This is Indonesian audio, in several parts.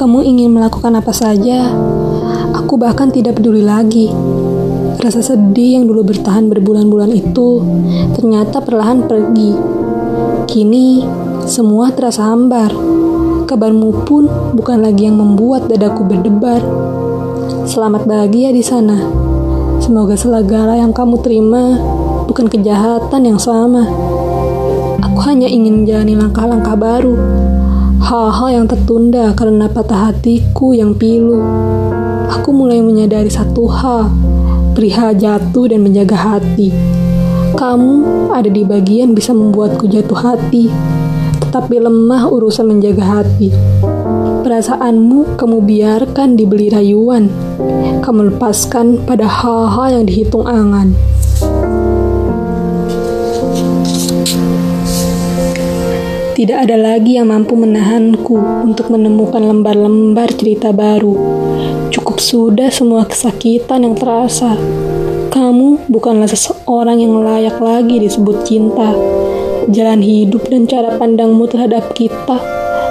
kamu ingin melakukan apa saja, aku bahkan tidak peduli lagi. Rasa sedih yang dulu bertahan berbulan-bulan itu ternyata perlahan pergi. Kini semua terasa hambar. Kabarmu pun bukan lagi yang membuat dadaku berdebar. Selamat bahagia di sana. Semoga segala yang kamu terima bukan kejahatan yang sama. Aku hanya ingin menjalani langkah-langkah baru. Hal-hal yang tertunda karena patah hatiku yang pilu. Aku mulai menyadari satu hal, perihal jatuh dan menjaga hati. Kamu ada di bagian bisa membuatku jatuh hati, tetapi lemah urusan menjaga hati. Perasaanmu kamu biarkan dibeli rayuan. Kamu lepaskan pada hal-hal yang dihitung angan. Tidak ada lagi yang mampu menahanku untuk menemukan lembar-lembar cerita baru. Cukup sudah semua kesakitan yang terasa. Kamu bukanlah seseorang yang layak lagi disebut cinta. Jalan hidup dan cara pandangmu terhadap kita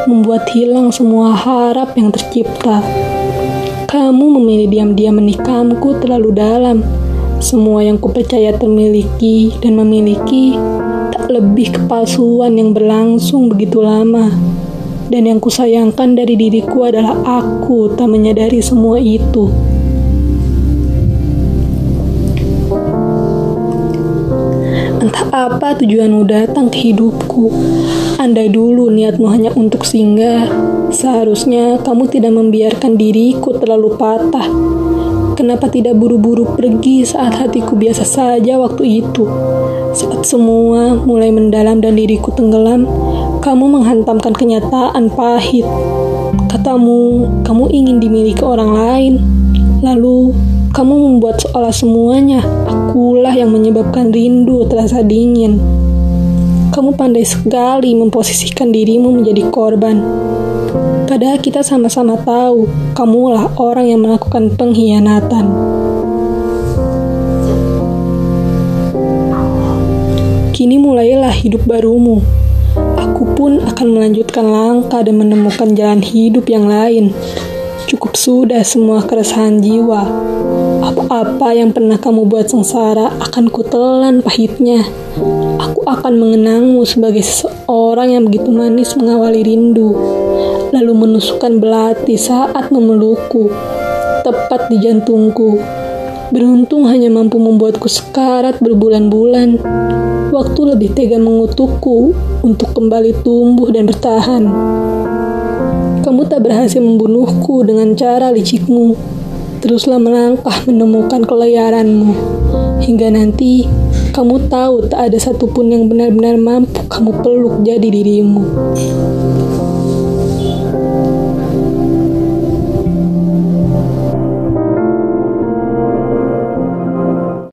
membuat hilang semua harap yang tercipta. Kamu memilih diam-diam menikamku terlalu dalam. Semua yang kupercaya termiliki dan memiliki lebih kepalsuan yang berlangsung begitu lama. Dan yang kusayangkan dari diriku adalah aku tak menyadari semua itu. Entah apa tujuanmu datang ke hidupku. Andai dulu niatmu hanya untuk singgah, seharusnya kamu tidak membiarkan diriku terlalu patah. Kenapa tidak buru-buru pergi saat hatiku biasa saja waktu itu? Saat semua mulai mendalam dan diriku tenggelam, kamu menghantamkan kenyataan pahit. Katamu, kamu ingin dimiliki orang lain. Lalu, kamu membuat seolah semuanya akulah yang menyebabkan rindu terasa dingin. Kamu pandai sekali memposisikan dirimu menjadi korban. Padahal kita sama-sama tahu kamulah orang yang melakukan pengkhianatan. Hidup barumu. Aku pun akan melanjutkan langkah dan menemukan jalan hidup yang lain. Cukup sudah semua keresahan jiwa. Apa-apa yang pernah kamu buat sengsara akan kutelan pahitnya. Aku akan mengenangmu sebagai seseorang yang begitu manis mengawali rindu lalu menusukkan belati saat memelukku, tepat di jantungku. Beruntung hanya mampu membuatku sekarat berbulan-bulan. Waktu lebih tega mengutukku untuk kembali tumbuh dan bertahan. Kamu tak berhasil membunuhku dengan cara licikmu. Teruslah melangkah menemukan keliaranmu. Hingga nanti kamu tahu tak ada satupun yang benar-benar mampu kamu peluk jadi dirimu.